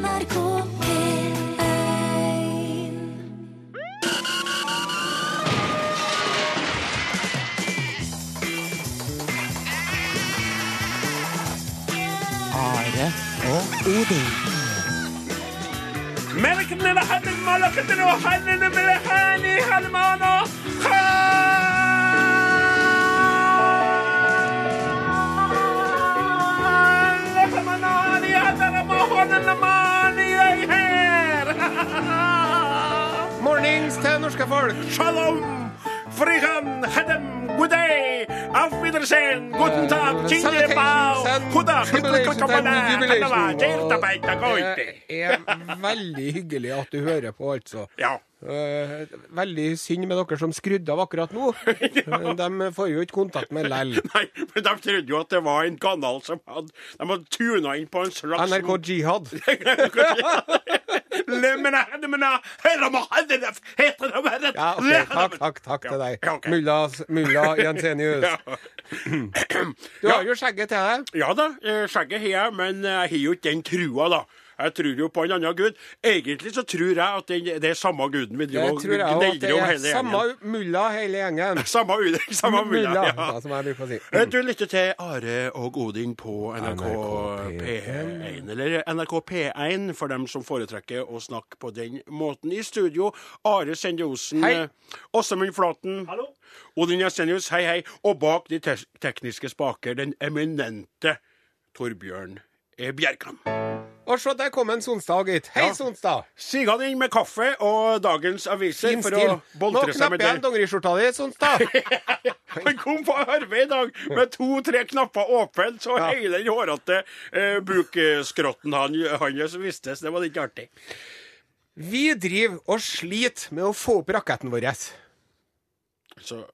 Marco KM Mornings til norske folk. Shalom, frihan, hedem, good day, auf Wiedersehen, guten Tag, Jingle Bau, Salutations and Huda, tribulations and jubilations. Jubilations. Det er veldig hyggelig at du hører på, altså. Ja. Eh, veldig synd med dere som skrudde av akkurat nå. De får jo ikke kontakt med lell. Nei, men de trodde jo at det var en kanal som hadde De hadde tuna inn på en slags NRK Jihad. Ja, okay. Takk, takk, takk til deg. Ja. Mulla, mulla Jensenius. Ja. Du har jo skjegget til deg. Ja da, eh, skjegget har jeg, men jeg har jo ikke den trua, da. Jeg tror jo på en annen gud. Egentlig så tror jeg at det, det er samme guden vi Det driver og tror jeg òg. At det om er hele samme mulla hele gjengen. Samme. Samme mulla. Ja. ja, som jeg bruker å si. Mm. Du lytter til Are og Odin på NRK, NRK P1, eller NRK P1 for dem som foretrekker å snakke på den måten. I studio Are Sende Osen, Hei. eh, Åsemund Flaten, Odin Jensenius, hei hei, og bak de te tekniske spaker den eminente Torbjørn eh, Bjerkan. Og se, der kom en Sonstad, gitt. Hei, Ja. Sonstad. Sig han inn med kaffe og dagens aviser Fin for stil. å boltre seg knapper det. jeg igjen jeg dongeriskjorta di, Sonstad. Han kom på arbeid i dag med to-tre knapper åpne, så Ja. hele den hårete eh, bukskrotten han, hans vistes. Det var litt artig. Vi driver og sliter med å få opp raketten vår. Så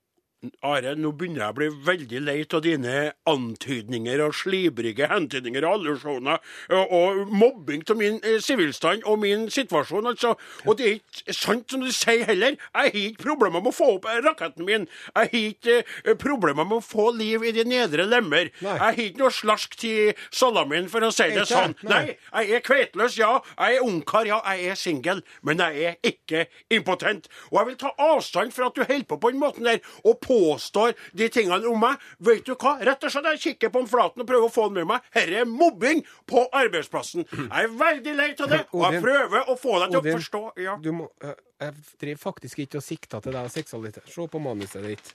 Are, nå begynner jeg å bli veldig lei av dine antydninger og slibrige hentydninger og allusjoner og, og mobbing av min eh, sivilstand og min situasjon, altså. Og det er ikke sant som du sier heller. Jeg har ikke problemer med å få opp eh, raketten min. Jeg har ikke eh, problemer med å få liv i de nedre lemmer. Nei. Jeg har ikke noe slask til salamien, for å si det Ikke? sånn. Nei. Nei, jeg er kveitløs, ja. Jeg er ungkar, ja. Jeg er singel. Men jeg er ikke impotent. Og jeg vil ta avstand fra at du holder på på den måten der og påstår de tingene om meg. Vet du hva? Rett og slett, jeg kikker på en flaten og prøver å få den med meg. Dette er mobbing på arbeidsplassen. Jeg er veldig lei av det, og jeg prøver å få deg til å forstå. Ja. Du må, øh, jeg driver faktisk ikke og sikter til deg og seksualitet. Se på manuset ditt.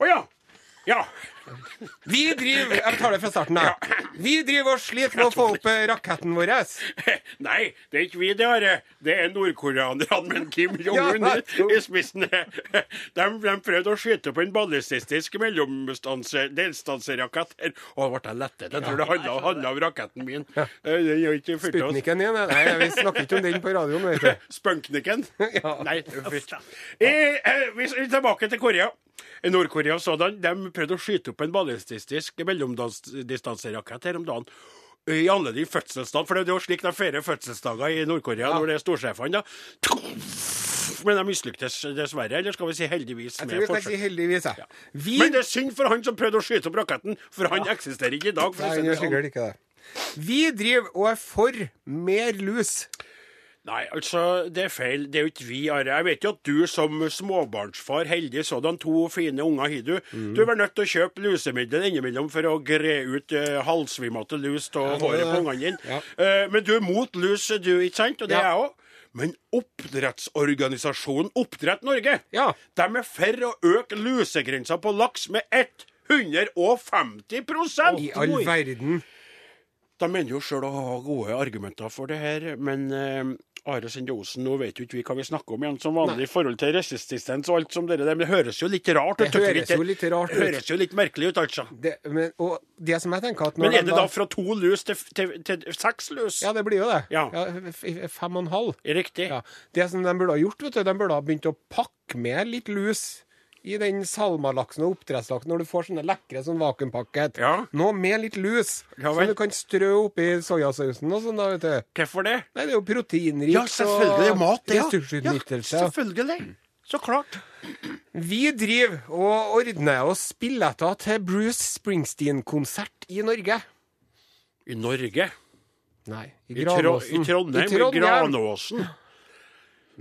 Å ja. Ja. Vi driver Jeg tar det fra starten, da. Vi driver og sliter med å få opp øh, raketten vår. Nei, det er ikke vi det, Are. Det er nordkoreanerne med Kim Jong-un i- spissen. De, de prøvde å skyte på en ballistisk. Og da ble jeg lettet. Jeg tror det handla, om raketten min. Eh. Sputniken din? Nei, vi snakker ikke om den på radioen, vet du. Spunkniken? Nei, uff. Eh, eh, vi er tilbake til Korea. Nord-Korea sådan, de prøvde å skyte opp en ballistisk mellomdistanserakett her om dagen. I anledning de for det er jo slik de feirer fødselsdager i Nord-Korea når det er storsjefene. da. Men de mislyktes dessverre, eller skal vi si heldigvis. Jeg tror vi kan si heldigvis, jeg. Vi Men det er synd for han som prøvde å skyte opp raketten, for han eksisterer ikke i dag. Nei, han gjør sånn. sikkert ikke det. Vi driver og er for mer lus. Nei, altså, det er feil. Det er jo ikke vi, Are. Jeg vet jo at du som småbarnsfar, heldig sådan, to fine unger har du. Mm. Du er vel nødt til å kjøpe lusemiddel innimellom for å gre ut eh, halvsvimmete lus av Ja, håret på ungene dine. ja. Eh, men du er mot lus, du, ikke sant? Og det er jeg òg. Men oppdrettsorganisasjonen Oppdrett Norge, Ja. de er for å øke lusegrensa på laks med 150% I all verden. de mener jo sjøl å ha gode argumenter for det her, men eh, Are Sende Osen, nå vet jo ikke vi hva vi snakker om igjen som vanlig i forhold til resistens og alt som dere der. Men det høres jo litt rart ut. Det høres ikke? jo litt rart ut. Høres jo litt merkelig ut, altså. Det, men, og det som jeg tenker at når Men er det da fra to lus til, til, til seks lus? Ja, det blir jo det. Ja. f- fem og en halv. Riktig. Ja. Det som de burde ha gjort, vet du, de burde ha begynt å pakke med litt lus i den salmalaksen og oppdrettslaksen når du får sånne lekre sånn vakuumpakket. Ja. Nå med litt lus, Ja som du kan strø oppi soyasausen og sånn, da, vet du. Hvorfor det? Nei, det er jo proteinrikt Ja, selvfølgelig. Det er mat, det. Ja. ja, selvfølgelig. Så klart. Vi driver og ordner oss billetter til Bruce Springsteen-konsert i Norge. I Norge. Nei. I I, Tro Granåsen. I Trondheim. I Trondheim. Granåsen.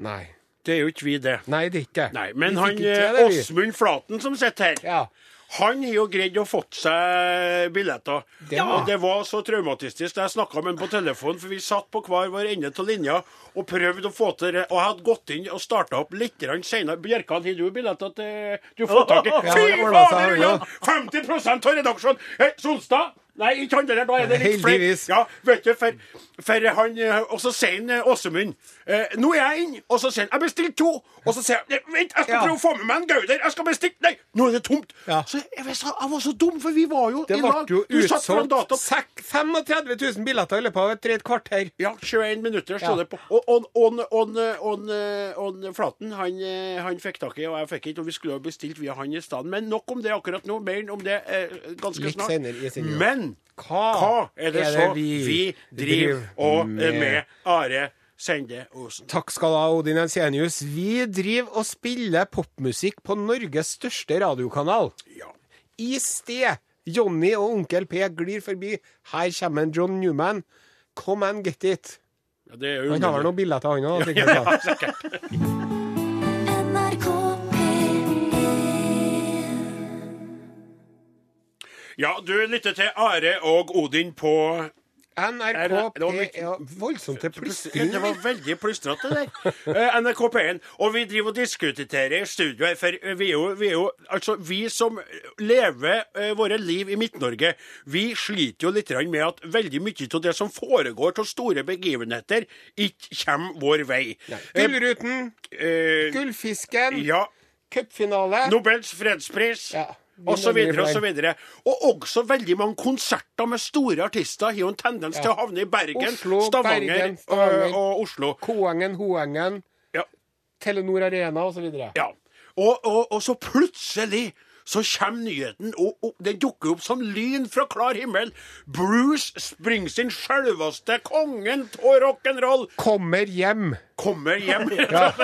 Nei. Det er jo ikke vi, det. Nei, det er ikke. Nei, Men han. Åsmund Flaten som sitter her, Ja. han har jo greid å fått seg billetter. Det Ja. Og det var så traumatistisk da jeg snakka med han på telefon, for vi satt på hver vår ende av linja og prøvde å få til det. Og jeg hadde gått inn og starta opp litt seinere. Bjerkan, har du billetter til du får tak i? Fy fader, Ulland! Jan! 50 av redaksjonen! Hey, Solstad! Nei, ikke han der, da er det litt flere. Ja, vet du, for, for han eh, Og så sier han eh, Åsemund eh, Nå er jeg inn. Og så sier han Jeg bestilte to. Og så sier han Vent, jeg skal Ja. prøve å få med meg en Gauder. Jeg skal bestille Nei, nå er det tomt. Ja. Så jeg, var så- jeg var så dum, for vi var jo Det i lag. jo Du satt foran utsolgt data. sek- 35 000 billetter i løpet av et drøyt kvarter. Ja, 21 minutter sto det på. Og on, Flaten, han, eh, han fikk tak i, og jeg fikk ikke. Og vi skulle ha bestilt via han i stedet. Men nok om det akkurat nå. Mer om det eh, ganske Litt snart. senere. Men Hva, hva er det så vi, driver og med, med Are Sende Osen? Takk skal du ha, Odin Ensenius. Vi driver og spiller popmusikk på Norges største radiokanal. Ja. I sted Johnny og Onkel P glir forbi. Her kommer en John Newman. Come and get it. ja, det er jo Han har vel noen billetter, han òg? sikkert. NRK P1 Ja, du lytter til Are og Odin på NRK Er det- det var P viktig. er voldsomt til plystring. Det var veldig plystrete, det der. Eh, NRK P1. Og vi driver og diskuterer i studio her, for eh, vi er jo, vi er jo Altså, vi som lever eh, våre liv i Midt-Norge, vi sliter jo litt med at veldig mye av det som foregår av store begivenheter, ikke kommer vår vei. Gullruten, Eh, Gullfisken, ja. cupfinale. Nobels fredspris. Ja. Og så videre og også veldig mange konserter med store artister har jo en tendens til å havne i Bergen, Oslo, Stavanger, Bergen, Stavanger. Og, og Oslo. Koengen, Hoengen, Ja. Telenor Arena osv. Ja. Og, og, og så plutselig så kommer nyheten, og, og den dukker opp som lyn fra klar himmel. Bruce Springsteen, selveste kongen av rock'n'roll, Kommer hjem. Kommer hjem. ja.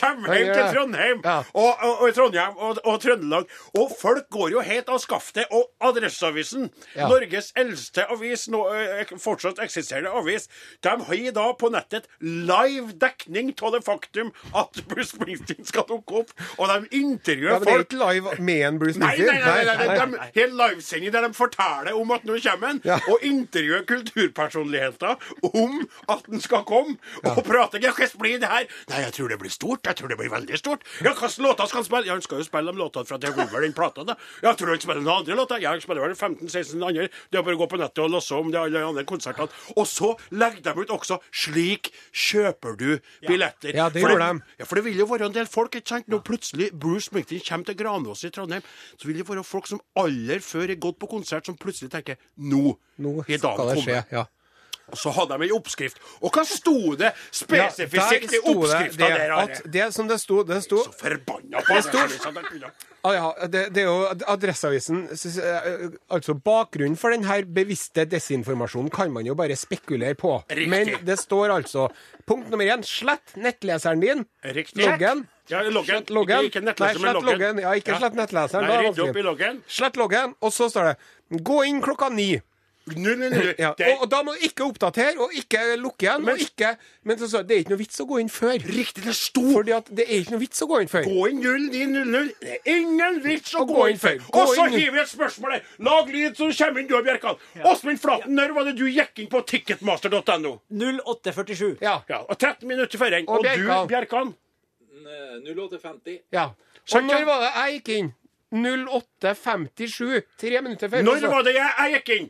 Kommer hjem til Trondheim og, og, og Trondheim og, og Trøndelag. Og folk går jo helt av skaftet. Og Adresseavisen. Norges eldste avis, nå, eh, fortsatt eksisterende avis, de har da på nettet live dekning av det faktum at Bruce Springsteen skal dukke opp. Og de intervjuer Ja, men det er ikke live med en Bruce Nei, nei, nei, nei, nei, Nei. de, helt livesending der de forteller om at nå kommer han, og intervjuer kulturpersonligheter om at han skal komme, og prater ikke, hvordan blir det her? Nei, jeg tror det blir stort. Jeg tror det blir veldig stort. Ja, hvilke låter skal han spille? Ja, han skal jo spille de låtene fra The Hoover, den plata, da. Ja, tror han spiller noen andre låter? Ja, han spiller vel 15-16 andre. Det er bare å gå på nettet og låse om de alle andre konsertene. Og så legger de ut også 'Slik kjøper du billetter'. Ja, det gjør de. ja, for det vil jo være en del folk, ikke sant? Når plutselig Bruce Springsteen kommer til Granås i Trondheim, så vil det være folk som aller før er gått på konsert, som plutselig tenker nå, Nå det skje, skal Og så hadde de en oppskrift. Og hva sto det spesifikt i oppskrifta der? Are? at det som det sto, det sto Så forbanna på det! Ah, ja, det, det er jo Adresseavisen eh, Altså, bakgrunnen for denne bevisste desinformasjonen kan man jo bare spekulere på. Riktig. Men det står altså Punkt nummer én slett nettleseren din. Riktig. Loggen. Ja, loggen. Slett loggen. Ikke, ikke Nei, nettleser, men slett loggen. Ja, ikke slett nettleseren. Nei, er opp i loggen. Slett loggen, og så står det Gå inn klokka ni. Null, null, null. Ja, og, og da må du ikke oppdatere, og ikke lukke igjen. Men- og ikke, men så, så, det er ikke noe vits å gå inn før. riktig, det sto Fordi at det er ikke noe vits å gå inn før. Gå inn 0900. Det er ingen vits å Å gå gå inn før. Gå Og så hiver vi et spørsmål. Lag lyd så du kommer inn, du og Bjerkan. Åsmund Flaten, når var det du gikk inn på ticketmaster.no? 0847. Ja. Ja, og 13 minutter før en. Og Og du, Bjerkan. Bjerkan? Eh, 0850. ja. Og når var det jeg gikk inn? 08.57. Tre minutter før. Når altså. var det jeg, jeg gikk inn?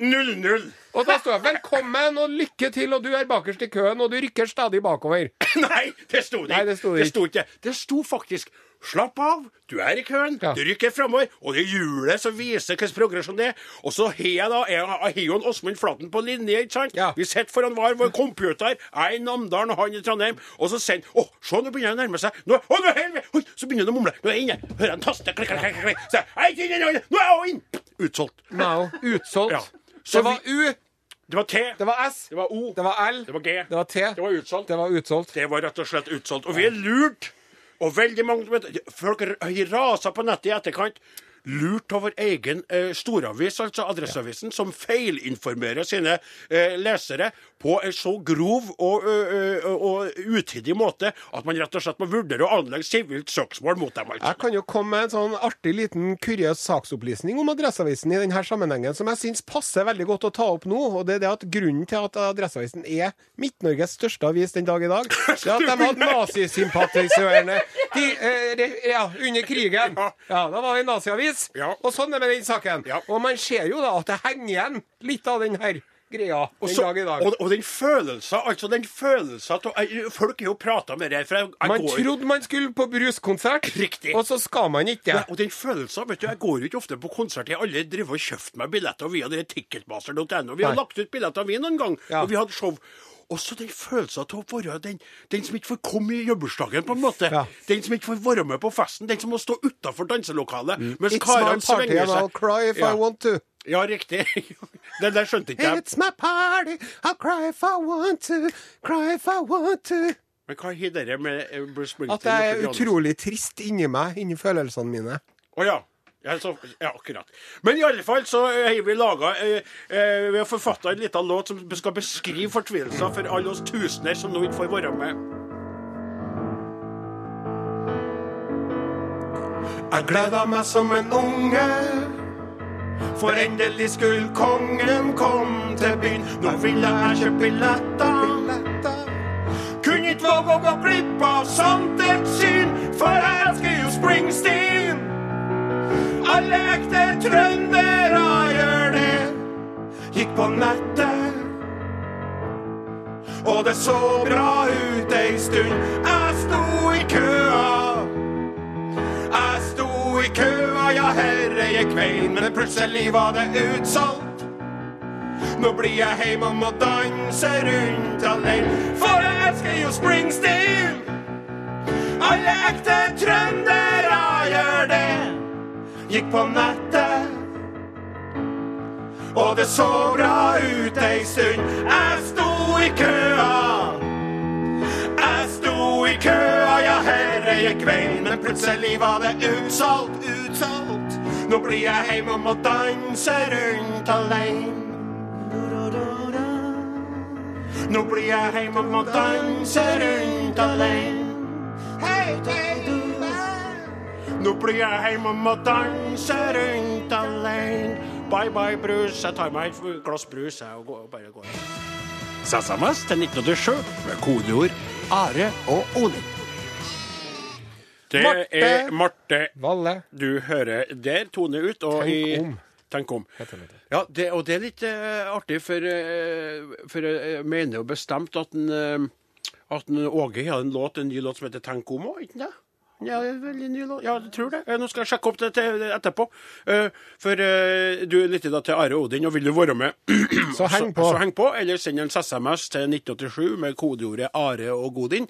0900. Og da står det 'velkommen og lykke til', og du er bakerst i køen, og du rykker stadig bakover. Nei, det sto det Nei, ikke. det sto det det sto ikke. Det sto faktisk 'slapp av, du er i køen, Ja. du rykker framover', og det er hjulet som viser hvilken progresjon det er. Og så har jeg da jeg har jo en Åsmund Flaten på linje, ikke sant? Ja. Vi sitter foran hver vår computer, jeg i Namdalen og han i Trondheim, og så sender Å, se, nå begynner han å nærme seg. Nå, å, nå er jeg, oi, så begynner han å mumle. Nå er jeg inne. Hører han taste. Klikk, klikk, klikk, klikk. Så jeg, jeg nå er jeg inn. Utsolgt. Now, utsolgt. Ja. Så Det var U, Det var T. det var S, Det var O. det var L, Det var G. det var T, Det var utsolgt. det var utsolgt. Det var rett og slett utsolgt. Og vi er lurt. Og veldig mange Folk rasa på nettet i etterkant. Lurt av vår egen eh, storavis, altså Adresseavisen, som feilinformerer sine eh, lesere på en så grov og, ø, ø, og utidig måte at man rett og slett må vurdere å anlegge sivilt søksmål mot dem. altså. Jeg kan jo komme med en sånn artig liten kuriøs saksopplysning om Adresseavisen i denne sammenhengen, som jeg syns passer veldig godt å ta opp nå. og det er det at Grunnen til at Adresseavisen er Midt-Norges største avis den dag i dag, det er at de hadde nazisympatisørene eh, ja, under krigen. Ja, Da var det en naziavis. Ja. Og sånn er det med den saken. Ja. Og man ser jo da at det henger igjen litt av den her greia Og den dag i dag. Og, og den følelsen, altså den følelsen av Folk har jo prata med det for jeg, jeg Man går trodde man skulle på bruskonsert, Riktig. og så skal man ikke. Ja, og den følelsen, vet du, Jeg går jo ikke ofte på konsert. Jeg har aldri drevet og kjøpt meg billetter via ticketmaster.no. Vi har Nei. lagt ut billetter, vi, noen gang. Ja. Og vi hadde show. Også den følelsen av å være den, den som ikke får komme i jubileumsdagen, på en måte. Ja. Den som ikke får være med på festen. Den som må stå utafor danselokalet. Mens It's my karene svinger and I'll cry if ja. I want to. Ja, riktig. det der skjønte ikke jeg. It's my party, I'll cry if I want to, cry if I want to. Men hva har det med Bruce Springsteen At det er utrolig trist inni meg, inni følelsene mine. Å ja. Ja, så, ja, akkurat. Men i alle fall så eh, har vi laga eh, eh, Vi har forfatta en liten låt som skal beskrive fortvilelsen for alle oss tusener som nå ikke får være med. Jeg gleda meg som en unge, for endelig skulle kongen komme til byen. Nå ville jeg kjøpe billetter. Kunne ikke våge å gå glipp av sånt et syn, for jeg ekte trøndere gjør det. Gikk på nettet, og det så bra ut ei stund. Jeg sto i køa. Jeg sto i køa, ja herre gikk veien, men plutselig var det utsolgt. Nå blir jeg hjemme og må danse rundt alene, for jeg elsker jo Springsteen. Alle ekte trøndere gjør det. Gikk på nettet, og det så bra ut ei stund. Jeg sto i køa. Jeg sto i køa, ja herre gikk veien, men plutselig var det utsolgt, utsolgt. Nå blir jeg hjemme og må danse rundt alene. Nå blir jeg hjemme og må danse rundt du Nå blir jeg hjemme og må danse rundt alene. Bye bye, brus. Jeg tar meg et glass brus jeg, og går, bare går. SMS til 1987 med kodeord Are og Odin. Det Marte. er Marte Valle. du hører der. Tone ut. Og Tenk i, om. Tenk om. Ja, det, og det er litt uh, artig, for, uh, for jeg mener jo bestemt at en, uh, at en Åge har en låt, en ny låt som heter 'Tenk om' òg, ikke det? Ja, veldig ny låt. Ja, jeg tror det. Nå skal jeg sjekke opp det til etterpå. Eh, For eh, du lytter da til Are Odin, og vil du være med, Så heng på. så, så heng på, eller send en SMS til 1987 med kodeordet Are og Odin.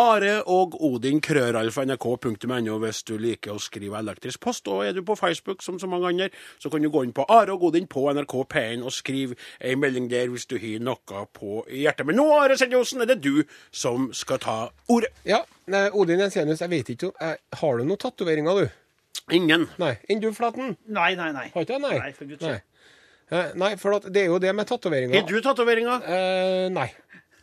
Are og Odin, krøralfa.nrk.no hvis du liker å skrive elektrisk post. Og er du på Facebook som så mange andre, så kan du gå inn på Are og Odin på NRK P1 og skrive ei melding der hvis du har noe på hjertet. Men nå, Are Sendjosen, er det du som skal ta ordet. Ja, nei, Odin Jensenius, jeg vet ikke om jeg, Har du noen tatoveringer, du? Ingen. Nei. Enn du, Flaten? Nei, nei, nei. Har ikke jeg? Nei. Nei, for guds nei. skyld. Eh, Nei, for det er jo det med tatoveringer. Har du tatoveringer? Eh, nei.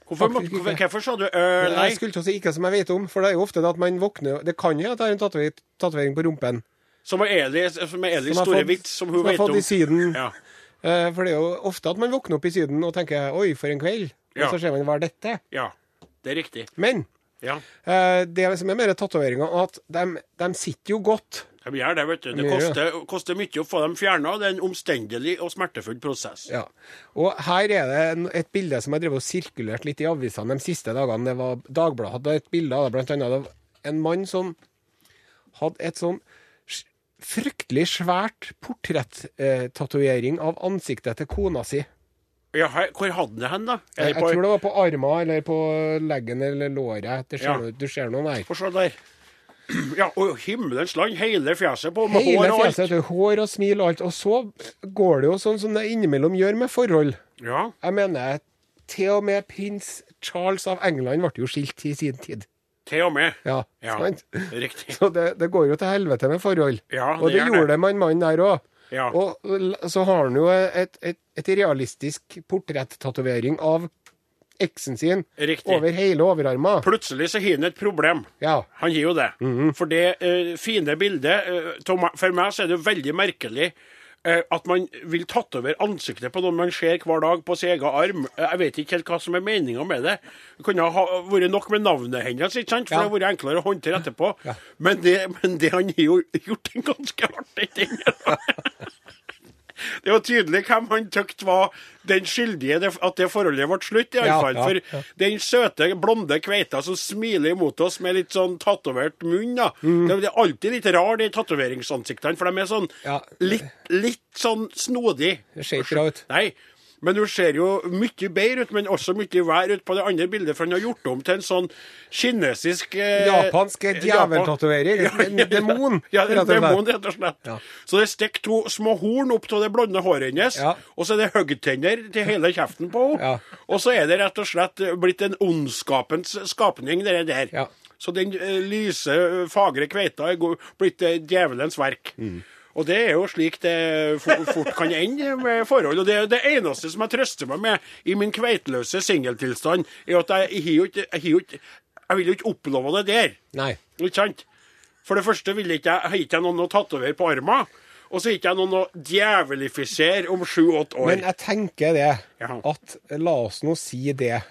Hvorfor, Faktisk hvorfor, hvorfor sa du uh, nei? Jeg skulle til å si ikke som jeg vet om, for det er jo ofte det at man våkner Det kan jo at jeg har en tatover- tatovering på rumpen. Som er Eli, som er Elis Som har store vits, som hun som har fått i Syden. Ja. Eh, For det er jo ofte at man våkner opp i Syden og tenker 'oi, for en kveld'. Ja. Og så ser man 'hva er dette'? ja, det er riktig. Men Ja. eh, det som er med tatoveringer, at de, de sitter jo godt. De gjør det, vet du. Det koster, koster mye å få dem fjerna. Det er en omstendelig og smertefull prosess. Ja. Og her er det et bilde som har drevet og sirkulert litt i avisene de siste dagene. Det var Dagbladet hadde et bilde av det, blant annet av en mann som hadde et sånn fryktelig svært portrettatovering av ansiktet til kona si. Ja, hvor hadde han det Jeg, jeg tror det var på armen eller på leggen eller låret. Det ser Ja. du ser noe der. Få se der. Ja, og himmelens land, hele fjeset på, med Hele hår og alt. fjeset, vet hår og smil og alt. Og så går det jo sånn som det innimellom gjør med forhold. Ja, Jeg mener, til og med prins Charles av England ble jo skilt i sin tid. Til og med. Ja, Ja, sant? riktig. Så det, det går jo til helvete med forhold. Ja, og det det gjorde det. det med en mann der òg. Ja. Og så har han jo et, et, et realistisk portrettatovering av eksen sin Riktig. over hele overarmen. Plutselig så har han et problem. Ja. Han gir jo det. Mhm. For det uh, fine bildet uh, For meg så er det jo veldig merkelig at man vil tatovere ansiktet på noen man ser hver dag på sin egen arm. Eh, Jeg vet ikke helt hva som er meninga med det. Det kunne ha vært nok med navnet hennes, ikke sant? for Ja. det hadde vært enklere å håndtere etterpå. Ja. Men, det, men det han har jo gjort en ganske artig ting. Det var tydelig hvem han tykte var den skyldige, at det forholdet ble slutt, i alle Ja, fall. ja, For ja. den søte, blonde kveita som smiler imot oss med litt sånn tatovert munn, da. Mm. Det er alltid litt rar, de tatoveringsansiktene, for de er sånn Ja. litt, litt sånn snodig. Det ser ikke bra ut. Nei. Men hun ser jo mye bedre ut, men også mye verre ut på det andre bildet, for han har gjort om til en sånn kinesisk eh, Japansk djeveltatoverer. En demon, Ja, en demon, rett og slett. Ja. Så det stikker to små horn opp til det blonde håret hennes, Ja. og så er det hoggtenner til hele kjeften på henne. Ja. Og så er det rett og slett blitt en ondskapens skapning, det der. Ja. Så den eh, lyse, fagre kveita er blitt eh, djevelens verk. Mm. Og det er jo slik det fort, kan ende med forhold. Og det, det eneste som jeg trøster meg med i min kveitløse singeltilstand, er at jeg, ikke Jeg, jo ikke- jeg vil jo ikke oppleve det der. Nei. Ikke sant? For det første vil ikke jeg, har ikke jeg noen å tatovere på armen. Og så har ikke jeg noen å djevelifisere om sju-åtte år. Men jeg tenker det, at la oss nå si det.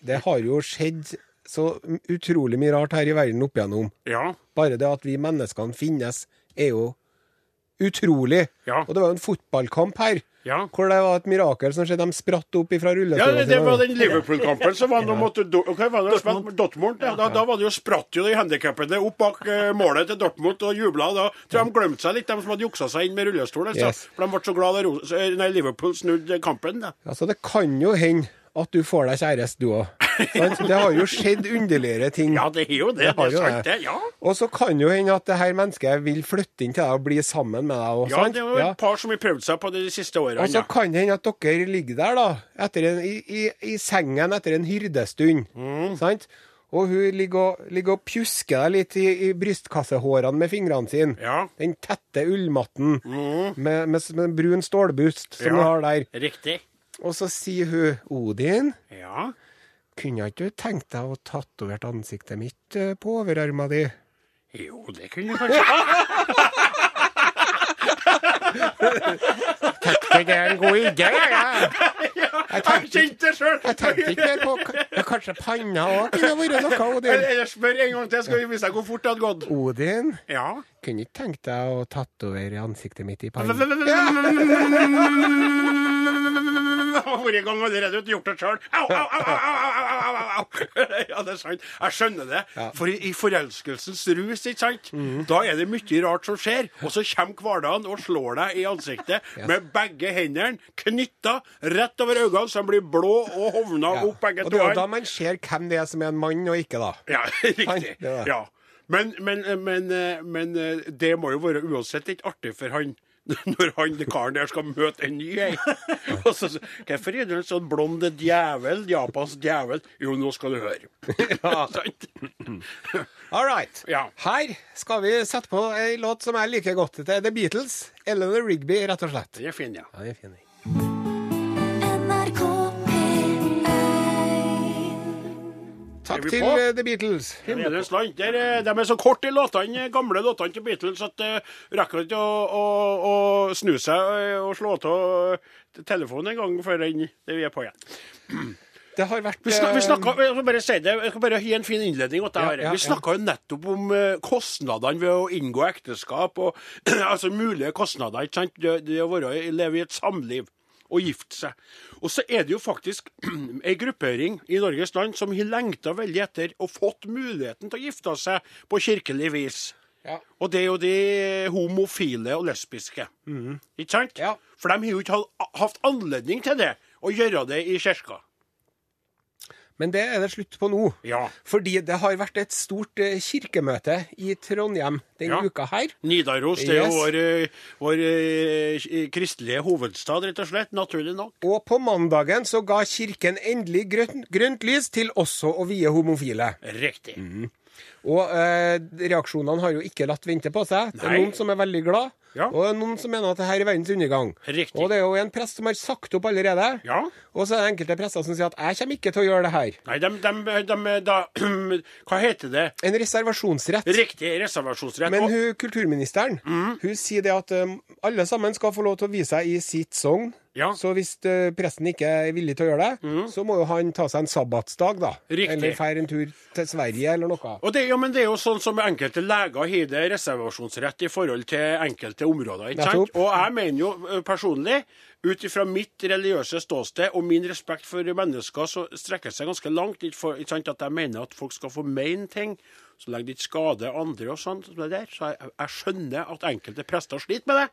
Det har jo skjedd så utrolig mye rart her i verden opp igjennom. Ja. Bare det at vi menneskene finnes, er jo utrolig. Ja. Og det var jo en fotballkamp her, Ja. hvor det var et mirakel som skjedde. De spratt opp ifra Ja, rullestolene det, det var den Liverpool-kampen som var mot Dortmund. Dortmund ja. da, da var det jo spratt jo de handikappede opp bak eh, målet til Dortmund og jubla. Da tror jeg de glemte seg litt, de som hadde juksa seg inn med rullestol. Yes. For de ble så glad da eh, Liverpool snudde kampen. Da. Altså, det kan jo hende at du får deg kjæreste, du òg. Det har jo skjedd underligere ting. Ja, det er jo det. Det Det, er jo sant, det. Ja. Og så kan jo hende at det her mennesket vil flytte inn til deg og bli sammen med deg Også, ja, det er jo et par som har prøvd seg på det de siste årene. Og så kan det hende at dere ligger der da, en, i, i, i sengen etter en hyrdestund. Mm. Sant? Og hun ligger og, ligger og pjusker deg litt i, i brystkassehårene med fingrene sine. Ja. Den tette ullmatten med, med, med brun stålbust som Ja. du har der. Riktig. Og så sier hun Odin, Ja. Kunne ikke du tenkt deg å tatovert ansiktet mitt eh, på overarma di? Jo, det kunne jeg kanskje Det er en god idé. Jeg tenkte, jeg tenkte ikke mer på ja, Kanskje panna òg kunne vært noe, Odin? Eller spør en gang til, skal vi vise deg hvor fort det hadde gått. Odin, Ja. kunne ikke tenkt deg å tatovere ansiktet mitt i panna? vært i gang allerede og gjort det sjøl. Au, au, au, au, au, au ja, det er sant. Jeg skjønner det. For i, forelskelsens rus, ikke sant, mhm. da er det mye rart som skjer. Og så kommer hverdagen og slår deg i ansiktet med begge hendene knytta rett over øynene, så de blir blå og hovna opp begge to. Og det er da man ser hvem det er som er en mann og ikke, da. Ja, riktig. Ja. Men, men, men, eh, men, eh, det må jo være uansett litt artig for han når han karen der skal møte en ny ei. Og så Hvorfor er du en sånn blond djevel? Japansk djevel? Jo, nå skal du høre. Sant? All right. Ja. Her skal vi sette på ei låt som jeg liker godt. Det er The Beatles. Eleanor Rigby, rett og slett. Den er fin, ja. Ja, det er fin. NRK Takk til på? eh, The Beatles. Himmelens land. Der, eh, de er så korte, de låtene, gamle låtene til Beatles, at det rekker ikke å, å, å snu seg eh, og slå av telefonen en gang før den, vi er på igjen. Det har vært Vi, snak, vi eh, snakka, jeg skal bare si det, jeg skal bare gi en fin innledning. det Ja, her. ja, vi snakka jo nettopp om eh, kostnadene ved å inngå ekteskap, og altså mulige kostnader. ikke sant? Det, det å være, leve i et samliv og gifte seg. Og så er det jo faktisk ei gruppering i Norges land som har lengta veldig etter og fått muligheten til å gifte seg på kirkelig vis. Ja. Og det er jo de homofile og lesbiske. Ikke sant? Ja. For de har jo ikke ha- hatt anledning til det, å gjøre det i kirka. Men det er det slutt på nå. Ja. Fordi det har vært et stort eh, kirkemøte i Trondheim denne Ja. uka her. Nidaros det er Yes. jo vår, eh, vår eh, kristelige hovedstad, rett og slett. Naturlig nok. Og på mandagen så ga kirken endelig grønt, grønt lys til også å vie homofile. Riktig. Og eh, reaksjonene har jo ikke latt vente på seg. Det er Nei. noen som er veldig glad, Ja. og det er noen som mener at det her er verdens undergang. Riktig. Og det er jo en prest som har sagt opp allerede. Ja. Og så er det enkelte prester som sier at 'jeg kommer ikke til å gjøre det her'. Nei, de, de, de, da Hva heter det? En reservasjonsrett. Riktig reservasjonsrett. Men hun, kulturministeren hun sier det at um, alle sammen skal få lov til å vise seg i sitt sogn. Ja. Så hvis uh, presten ikke er villig til å gjøre det, så må jo han ta seg en sabbatsdag, da. Riktig. Eller feire en tur til Sverige, eller noe. Og det, ja, men det er jo sånn som enkelte leger har det reservasjonsrett i forhold til enkelte områder. ikke sant? Og jeg mener jo personlig, ut ifra mitt religiøse ståsted og min respekt for mennesker, så strekker seg ganske langt. Ikke, for, ikke sant? At jeg mener at folk skal få mene ting, så lenge det ikke skader andre og sånn. der. Så jeg, jeg skjønner at enkelte prester sliter med det.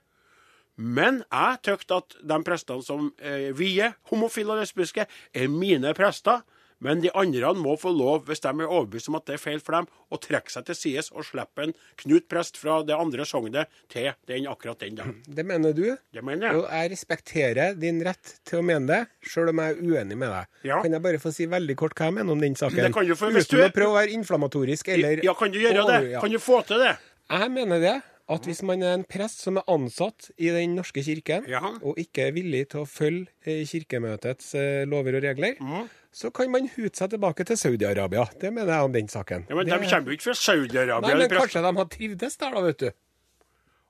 Men jeg tykte at de prestene som eh, vier homofile og lesbiske, er mine prester. Men de andre må få lov, hvis de er overbevist om at det er feil for dem, å trekke seg til sides og slippe en Knut prest fra det andre sognet til den akkurat den. da. Det mener du. Det mener Og jeg. jeg respekterer din rett til å mene det, sjøl om jeg er uenig med deg. Ja. Kan jeg bare få si veldig kort hva jeg mener om den saken? Det kan du få Uten du- å prøve å være inflammatorisk eller Ja, kan du gjøre Å, det? ja. Kan du få til det? Jeg mener det at hvis man er en prest som er ansatt i Den norske kirken, Ja. og ikke er villig til å følge eh, kirkemøtets eh, lover og regler, Mm. Så kan man hute seg tilbake til Saudi-Arabia. Det mener jeg om den saken. Ja, men det... De kommer jo ikke fra Saudi-Arabia. Nei, men kanskje de har trivdes der, da, vet du.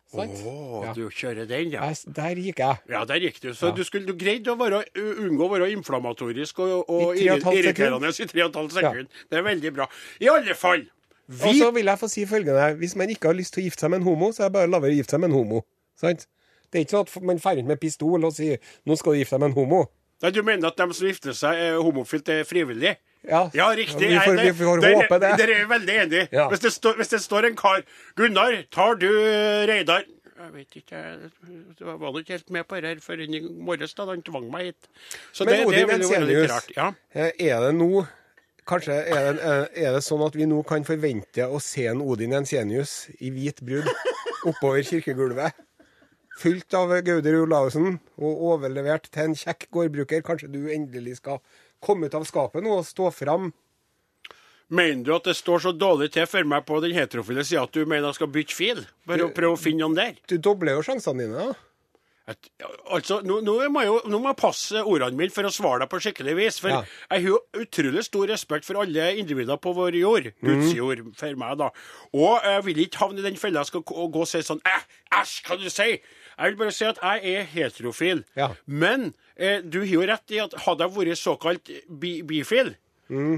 Å, oh, Ja. du kjører den, ja. Jeg- Der gikk jeg. Ja, der gikk du. Så Ja. du skulle du greide å være, unngå å være inflammatorisk og, og I og irriterende i tre og et halvt Ja. sekund. Det er veldig bra. I alle fall, vi... Og så vil jeg få si følgende. Hvis man ikke har lyst til å gifte seg med en homo, så er det bare å la være å gifte seg med en homo. Sant? Det er ikke sånn at man drar rundt med pistol og sier 'nå skal du gifte deg med en homo'. Nei, Du mener at de som gifter seg er homofilt, er frivillig? Ja, Ja, riktig. Vi får, Nei, vi får håpe det. Dere er veldig enig. Ja. Hvis, det står, hvis det står en kar 'Gunnar, tar du eh, Reidar?' Jeg vet ikke, jeg var nå ikke helt med på det her før i morges, da han tvang meg hit. Så Men det, det Odin Ensenius, rart. Ja. eh, er det nå Kanskje er det, eh, er det sånn at vi nå kan forvente å se en Odin Ensenius i hvit brud oppover kirkegulvet? Fylt av Gauder Olaussen og overlevert til en kjekk gårdbruker. Kanskje du endelig skal komme ut av skapet nå og stå fram? Mener du at det står så dårlig til for meg på den heterofile sida at du mener jeg skal bytte fil? Bare prøve å finne noen der? Du dobler jo sjansene dine. da. Et, altså, nå, nå, må jeg jo, nå må jeg passe ordene mine for å svare deg på skikkelig vis. For Ja. jeg har jo utrolig stor respekt for alle individer på vår jord. Guds jord, for meg, da. Og jeg vil ikke havne i den fella jeg skal gå og si sånn æsj, hva du sier? Jeg vil bare si at jeg er heterofil. Ja. Men eh, du har jo rett i at hadde jeg vært såkalt bi bifil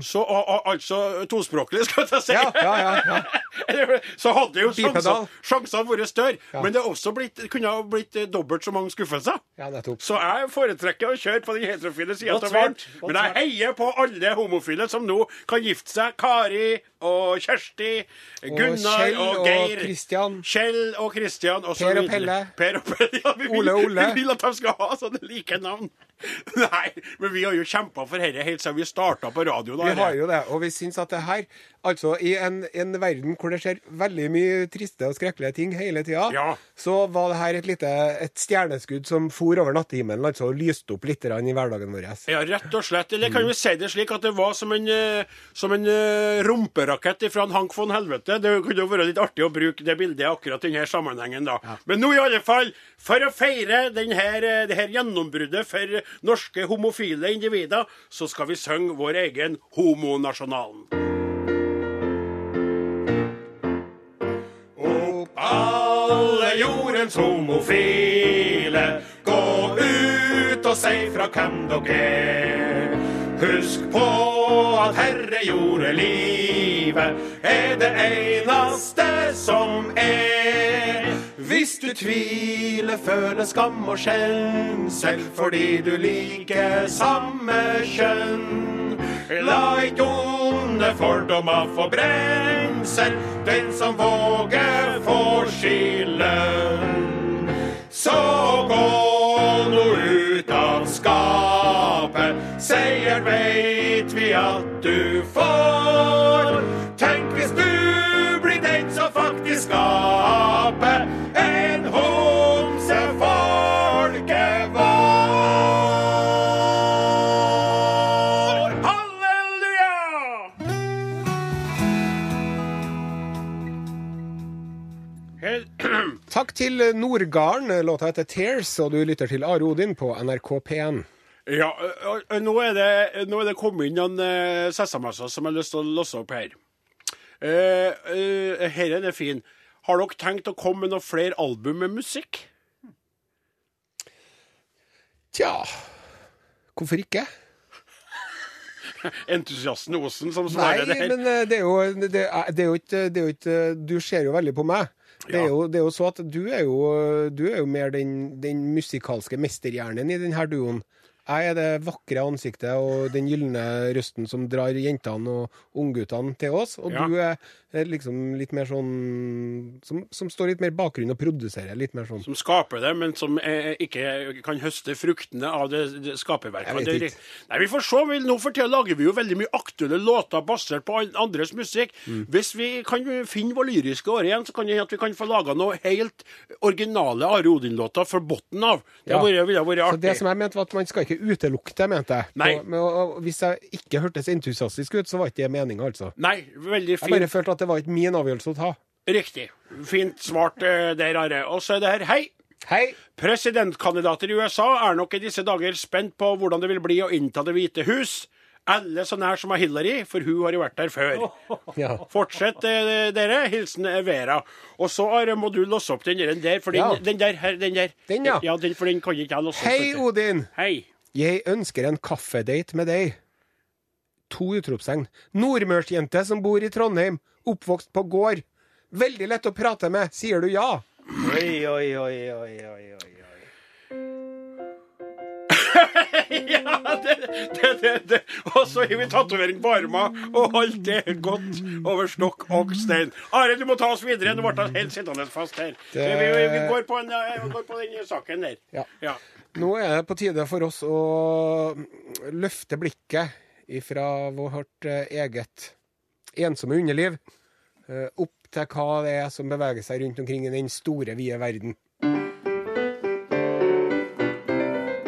Så a, a, altså tospråklig, skal jeg si. Mm. Ja, ja, ja, så hadde jo sjansene sjansene vært større. Men det også blitt, kunne ha blitt eh, dobbelt så mange skuffelser. Ja. Så jeg foretrekker å kjøre på den heterofile sida av verden. Men jeg heier på alle homofile som nå kan gifte seg. Kari og Kjersti, Gunnar Kjell og og Geir. Christian. Kjell og Christian. Og Per og. Pelle. Per og Pelle. Ja, vi vil, Ole og Ole. Vi vil at de skal ha sånne like navn. Nei, men vi har jo kjempa for dette helt siden vi starta på radio. Da, Vi har jo det, og vi syns at det her Altså, i en, en verden hvor det skjer veldig mye triste og skrekkelige ting hele tida, Ja. så var det her et lite et stjerneskudd som for over nattehimmelen, altså og lyste opp litt i hverdagen vår. Ja, rett og slett. Eller kan vi si det slik at det var som en, eh, som en eh, rumperakett fra en Hank von Helvete? Det kunne jo vært litt artig å bruke det bildet akkurat i denne sammenhengen, da. Men nå i alle fall, for å feire denne, eh, det her gjennombruddet for norske homofile individer, så skal vi synge vår egen Homonasjonalen. Homofile, gå ut og si fra hvem dere er. Husk på at Herre gjorde livet er det eneste som er. Hvis du tviler, føler skam og skjensel fordi du liker samme kjønn. La ikke onde fordommer få brensel. Den som våger, får skylden. Så gå nå ut av skapet. Seier veit vi at du får. Til Nordgarden. Låta heter 'Tears', og du lytter til Are Odin på NRK P1. Ja, nå er det, nå er det kommet inn noen uh, SMS-er som jeg har lyst til å låse opp her. Uh, uh, her er fin. Har dere tenkt å komme med noen flere album med musikk? Tja Hvorfor ikke? Entusiasten Osen som Nei, svarer det her. Nei, men eh, det er jo, det det det er jo ikke Du ser jo veldig på meg. Det er, jo, det er jo så at du er jo, du er jo mer den, den musikalske mesterhjernen i denne duoen. Jeg er det vakre ansiktet og den gylne røsten som drar jentene og ungguttene til oss. Og Ja. du er liksom litt mer sånn som, som står litt mer i bakgrunnen og produserer litt mer sånn. Som skaper det, men som ikke kan høste fruktene av det, det skaperverket. Det- ikke. Nei, vi får se. Vi, nå for tida lager vi jo veldig mye aktuelle låter basert på andres musikk. Mm. Hvis vi kan finne vår lyriske åre igjen, så kan det hende at vi kan få laga noe helt originale Are Odin-låter fra bunnen av. Det Ja. ville vært artig. Så det som jeg mente var at man skal ikke utelukke det, mente jeg. Nei. Og, men, og, hvis jeg ikke hørtes entusiastisk ut, så var ikke det meninga, altså. Nei, veldig fint. Jeg bare følte at det var ikke min avgjørelse å ta. Riktig. Fint svart eh, der, Are. Og så er det her Hei! Hei! Presidentkandidater i USA er nok i disse dager spent på hvordan det vil bli å innta Det hvite hus. Alle så nær som er Hillary, for hun har jo vært der før. Ja. Fortsett, eh, dere. Hilsen eh, Vera. Og så Are, må du låse opp den der, for den, Ja. den der den der. Den, ja. ja den, for den kan ikke jeg låse opp. Hei. Odin! Hei. Jeg ønsker en kaffedate med deg. To utropstegn. Nordmørsjente som bor i Trondheim, oppvokst på gård. Veldig lett å prate med. Sier du ja? Oi, oi, oi, oi, oi, oi. Ja, det, det, det, det. Og så har vi tatovering på armen, og alt er godt over stokk og stein. Are, du må ta oss videre. Nå ble jeg helt sittende fast her. Det- Vi, vi, vi, går på en, eh, vi går på den saken der. Ja. Ja. Nå er det på tide for oss å løfte blikket ifra vårt eh, eget ensomme underliv eh, opp til hva det er som beveger seg rundt omkring i den store, vide verden.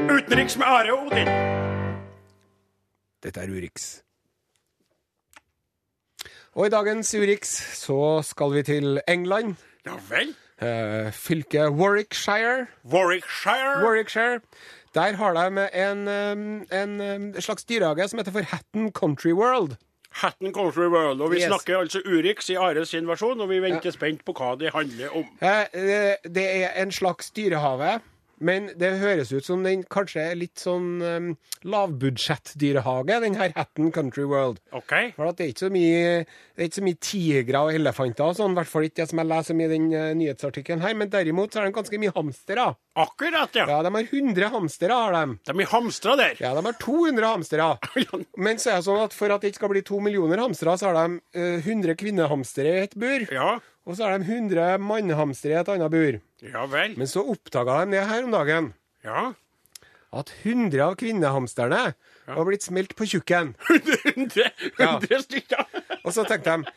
Utenriks med Are Odin. Dette er Urix. Og i dagens Urix så skal vi til England. Ja vel. Eh, fylket Warwickshire. Warwickshire. Warwickshire. Der har de en, en, en slags dyrehage som heter for Hatton Country World. Hatton Country World. Og vi Yes. snakker altså Urix i Are sin versjon, og vi venter spent på hva det handler om. Eh, eh, Det er en slags dyrehave, men det høres ut som den kanskje er litt sånn um, lavbudsjettdyrehage, den her Hatton Country World. OK? For at det er ikke så mye, det ikke så mye tigre og elefanter og sånn, i hvert fall ikke det som jeg leser i den uh, nyhetsartikkelen her, men derimot så er det ganske mye hamstere. Akkurat, ja. Ja, de har 100 hamstere, har de. De er hamstere der. Ja, de har 200 hamstere. Men så er det sånn at for at det ikke skal bli to millioner hamstere, så har de uh, 100 kvinnehamstere i et bur. Ja. Og så har de 100 mannhamstere i et annet bur. Ja vel. Men så oppdaga de det her om dagen. Ja. At 100 av kvinnehamsterne var blitt smelt på tjukken. 100, Ja. 100 stykker. Og så tenkte de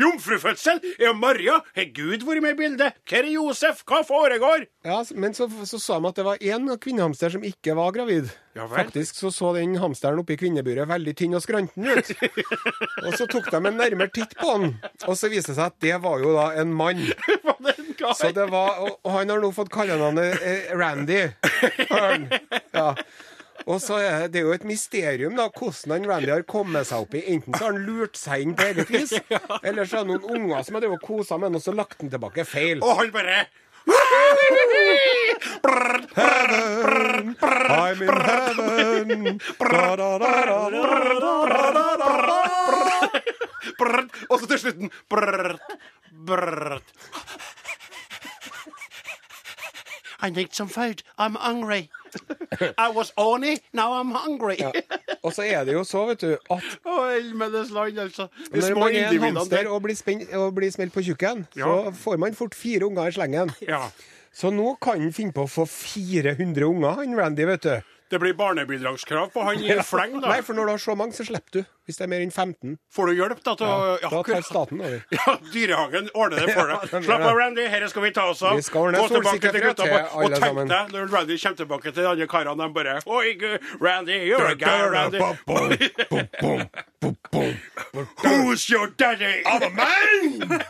Jomfrufødsel? Er Maria? Har Gud vært med i bildet? Hvor er Josef? Hva foregår? Ja, men så, så sa de at det var én kvinnehamster som ikke var gravid. Ja vel. Faktisk så så den hamsteren oppi kvinneburet veldig tynn og skranten ut. og så tok de en nærmere titt på han, og så viste det seg at det var jo da en mann. Var det en kar? Så det var, og, og han har nå fått kallenavnet eh, Randy. Ja. Og så er det, jo et mysterium da, hvordan han Randy har kommet seg opp i. Enten så har han lurt seg inn på eget vis, eller så er det noen unger som har drevet og kosa med han, og så lagt han tilbake feil. Og han bare I'm in heaven. Da, da, da, da, da, da, da, da. Og så til slutten brrrt, brrrt. I need some food. I'm hungry. I was horny, now I'm hungry. Og så er det jo så, vet du, at Å, land, altså. De når små man er en individene hamster der. og blir, spen- og blir smelt på tjukken, Ja. så får man fort fire unger i slengen. Ja. Så nå kan han finne på å få 400 unger, han Randy, vet du. Det blir barnebidragskrav på han i en fleng, da. Nei, for når du har så mange, så slipper du. Hvis det er mer enn 15. Får du hjelp, da? Til å Da tar staten over. Ja, Dyrehagen ordner det for deg. Ja, Slapp av. Randy. Dette skal vi ta oss av. Vi skal ordne Gå tilbake til gutta og tenk sammen. deg når Randy kommer tilbake til de andre karene, de bare Oi, Randy, you're a guy, Randy. Who's your daddy? I'm a man!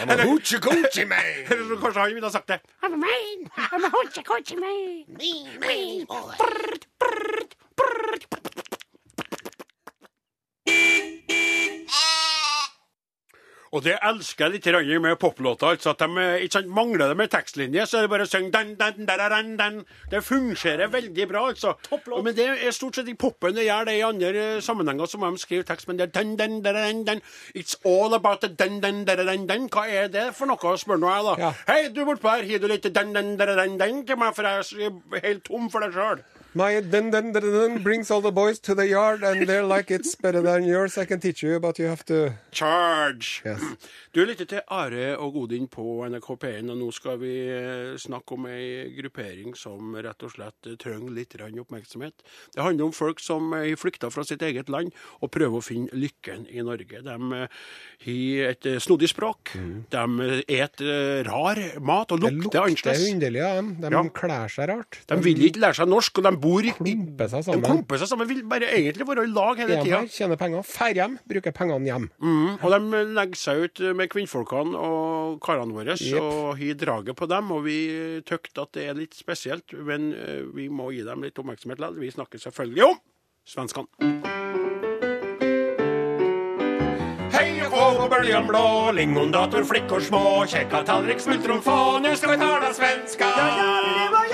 I'm a hoochie coochie man. Eller kanskje han ville ha sagt det. I'm a man, I'm a hoochie coochie man. Me, me, boy. Brrrt, brrrt, brrrt. Og det elsker jeg litt med poplåter. altså at de eh, ikke sant, Mangler det med tekstlinje, så er det bare å synge den, den, der, den, den. Det fungerer veldig bra, altså. Topplåt. Men det er stort sett i popen det gjør det i andre eh, sammenhenger, så må de skrive tekst. Men det er den, den, der, den, den. It's all about the den, den, der, den, den. Hva er det for noe, spør nå jeg, da. Hei, du bortpå her, har du litt den, den, den, den, den til meg, for jeg er helt tom for deg sjøl. My dun, dun, dun, dun brings all the boys to the yard, and they're like it's better than yours. I can teach you, but you have to Charge! Yes. Du lytter til Are og Odin på NRK P1, og nå skal vi eh, snakke om ei gruppering som rett og slett eh, trenger litt oppmerksomhet. Det handler om folk som flykter har flykta fra sitt eget land og prøver å finne lykken i Norge. De eh, har et eh, snodig språk, de eh, et eh, rar mat og lukter. Det lukter annerledes. underlig av dem. De Ja. kler seg rart. De vil ikke lære seg norsk, og de bor i klumper seg De sammen. klumper seg sammen, vil bare egentlig være i lag hele de tida. tjener penger, drar hjem, bruker pengene hjem. Mm, og de legger seg ut med kvinnfolkene og karene våre yep. og har draget på dem. Og vi tykte at det er litt spesielt, men eh, vi må gi dem litt oppmerksomhet likevel. Vi snakker selvfølgelig om svenskene. Hei og kå på böljan blå, lingondator, flickor små, käka tallrik, smultron få, nu ska vi tala svenska. Ja, vill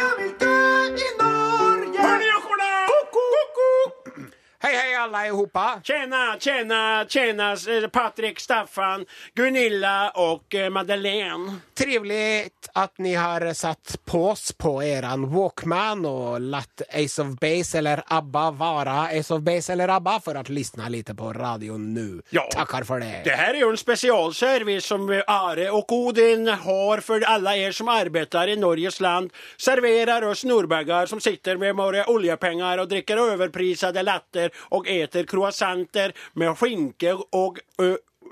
Hei, hei, alle i hopa. Tjena, tjena, tjena eh, Patrik, Staffan, Gunilla och eh, Madeleine. Trivelig at ni har satt pås på eran Walkman og latt Ace of Base eller ABBA vara Ace of Base eller ABBA for å lyssna lite på radion nå. Ja. Tackar for det. Det her er jo en spesialservice som Are og Odin har for alle er som arbeider i Norges land. Serverer oss nordbagger som sitter med våre oljepengar og drikker overprisede latter och eter croissanter med skinke og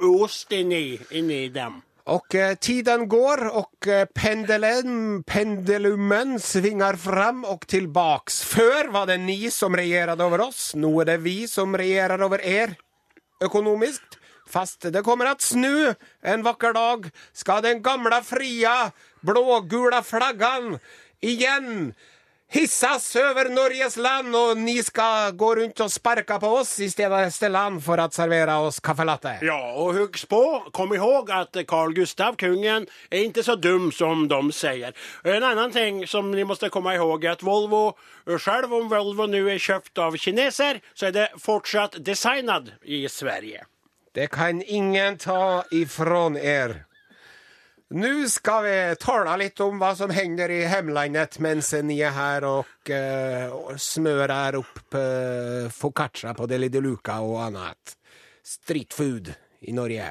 ost inni, inni dem. Eh, tiden går og eh, pendelen, pendelumen svinger fram og tillbaks. Før var det ni som regjerte over oss, nå er det vi som regjerer over er. Økonomisk Fast det kommer at snu en vakker dag skal den gamle, fria blågula flaggan igen hissas over Norges land og ni skal gå rundt og sparka på oss i stedet land for å servere oss kaffelatte. Ja, og husk på, kom ihåg at Carl Gustav, kungen, er ikke så dum som de sier. En annen ting som ni måste komma ihåg er at Volvo, selv om Volvo nu er kjøpt av kineser, så er det fortsatt designet i Sverige. Det kan ingen ta ifrån er. Nu skal vi tale litt om hva som hender i hjemlandet mens ni er her og uh, och smörar upp eh, focaccia på Deli de Luca og annet Street food i Norge.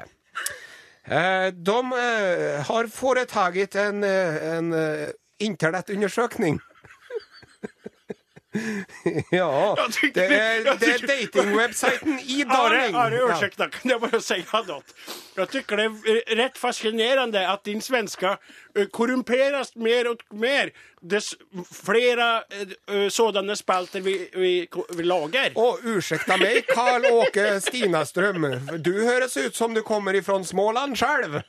Uh, de uh, har foretatt en, en internetundersökning. ja, det er, det i tycker- datingwebsajten Are, Idarling. Are, ursäkta, kan jag bara säga något? Jag tycker det är rätt fascinerande att din svenska korrumperes korrumperas mer och mer dess flera eh, sådana spalter vi, vi, vi lagar. Å, ursäkta mig, Karl Åke Stinaström. Du høres ut som du kommer ifrån Småland själv.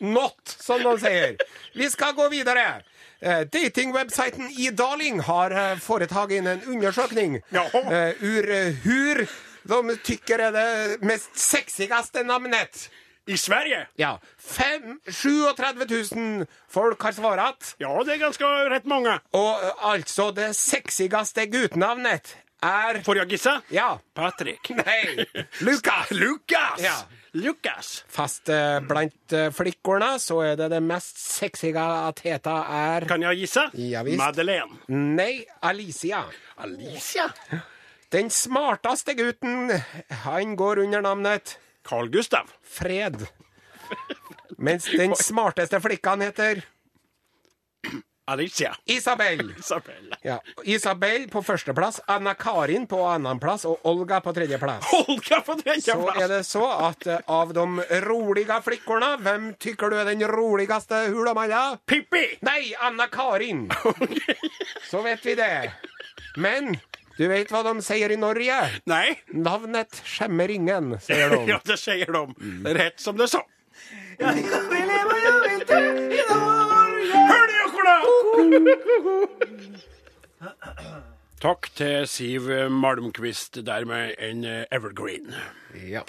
Not, som de säger. Vi ska gå vidare. Eh, Datingwebsajten Idarling har foretatt inn en undersøkning. Eh, ur eh, hur de tykker er det mest sexigaste navnet. I Sverige? Ja, fem, 37 000 folk har svart. Ja, det er ganske rett mange. Og altså, det sexigste guttenavnet er Får jeg gisse? Ja. Patrik. Nei. Lukas. Lukas! Ja. Lukas! Fast eh, blant eh, flickorna så er det det mest sexy heta er... Kan jeg gisse? Ja, visst. Madeleine. Nei, Alicia. Alicia? Den smarteste gutten, han går under namnet Carl Gustav. Fred. Mens den smarteste flickan heter Alicia. Isabel. Isabel. Ja, Isabel på førsteplass, Anna-Karin på annenplass og Olga på tredjeplass. Olga på tredjeplass! Så er det så at uh, av de roliga flikkorna, hvem tykker du er den roligaste hulamaja? Pippi! Nei, Anna-Karin. Så vet vi det. Men du vet hva de sier i Norge? Nei. Navnet skjemmer ingen, sier de. Ja, det sier de. Rett är som det sa. Jeg vil leve, jeg vil dø i Norge. Hør det, Okola! Takk til Siv Malmquist der med en eh, evergreen. Ja.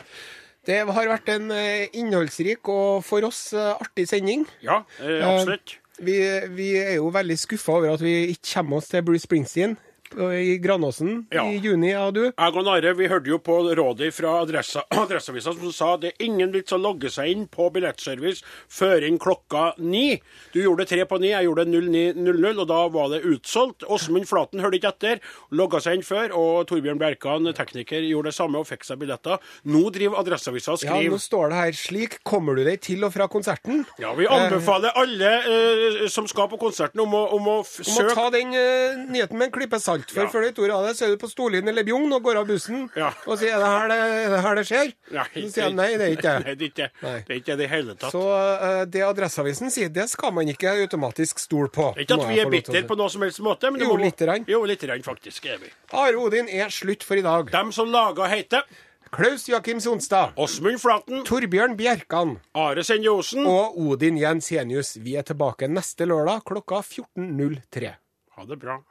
Det har vært en eh, innholdsrik og for oss eh, artig sending. Ja, absolutt. Vi, vi er jo veldig skuffa over at vi ikke kommer oss til Bruce Springsteen i Granåsen Ja. i juni, ja du. Jeg og Nare vi hørte jo på rådet fra adressa, Adresseavisa som sa det er ingen vits å logge seg inn på billettservice før inn klokka ni. Du gjorde det tre på ni, jeg gjorde det 09.00, og da var det utsolgt. Åsmund Flaten hørte ikke etter, logga seg inn før, og Torbjørn Bjerkan, tekniker, gjorde det samme og fikk seg billetter. Nå driver Adresseavisa og skriver Ja, nå står det her slik kommer du deg til og fra konserten. Ja, Vi anbefaler alle eh, som skal på konserten, om å, om å f- Du må søke ta den eh, nyheten med en klype salt, for Ja. før du tror av det, så er du på Storlien eller Bjugn og går av bussen Ja. og sier er det her det, er det, her det skjer? Nei, så sier de nei, det er ikke Nei, det. det er ikke Nei. det. er ikke det hele tatt. Så uh, det Adresseavisen sier, det skal man ikke automatisk stole på. Ikke at vi er bitter på noe som helst måte. Men det Jo, må- lite grann. Jo, lite grann, faktisk er vi. Are Odin er slutt for i dag. Dem som laga heite Klaus Jakim Sonstad. Åsmund Flaten, Torbjørn Bjerkan Are Sende-Osen. og Odin Jensenius. Vi er tilbake neste lørdag klokka 14.03. Ha det bra.